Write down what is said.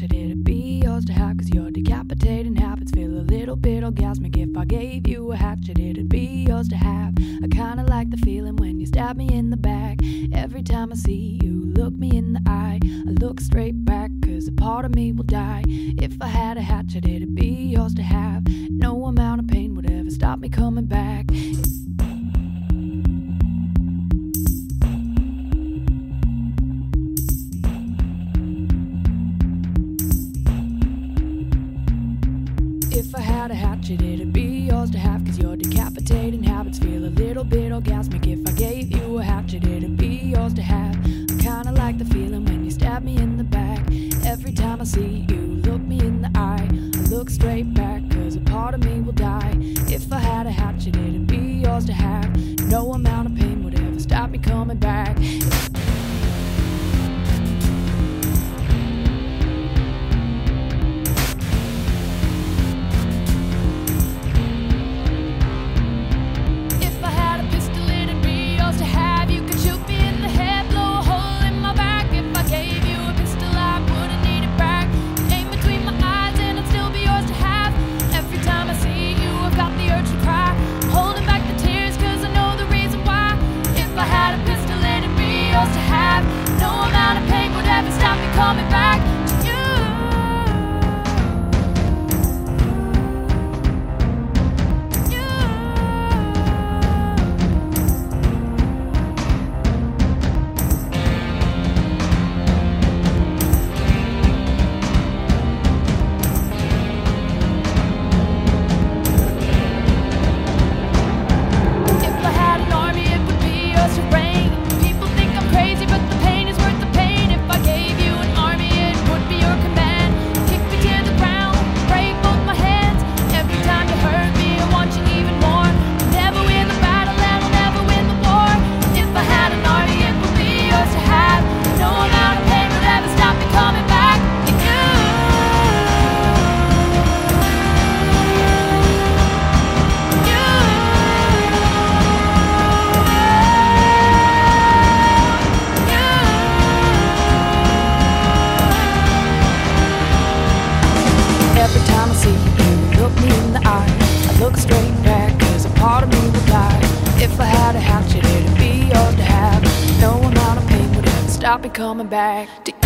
hatchet, it'd be yours to have. Cause your decapitating habits feel a little bit orgasmic. If I gave you a hatchet, it'd be yours to have. I kinda like the feeling when you stab me in the back. Every time I see you look me in the eye, I look straight back. Cause a part of me will die. If I had a hatchet, it'd be yours to have. No amount of pain would ever stop me coming back. Had a hatchet, it'd be yours to have. Cause your decapitating habits feel a little bit orgasmic. If I gave you a hatchet, it'd be yours to have. I kinda like the feeling when you stab me in the back. Every time I see you look me in the eye, I look straight back. Cause a part of me will die. If I had a hatchet, it'd be yours to have. No amount of pain would ever stop me coming back. A part of me will die. If I had a hatchet, it'd be yours to have. No amount of pain would ever stop me coming back to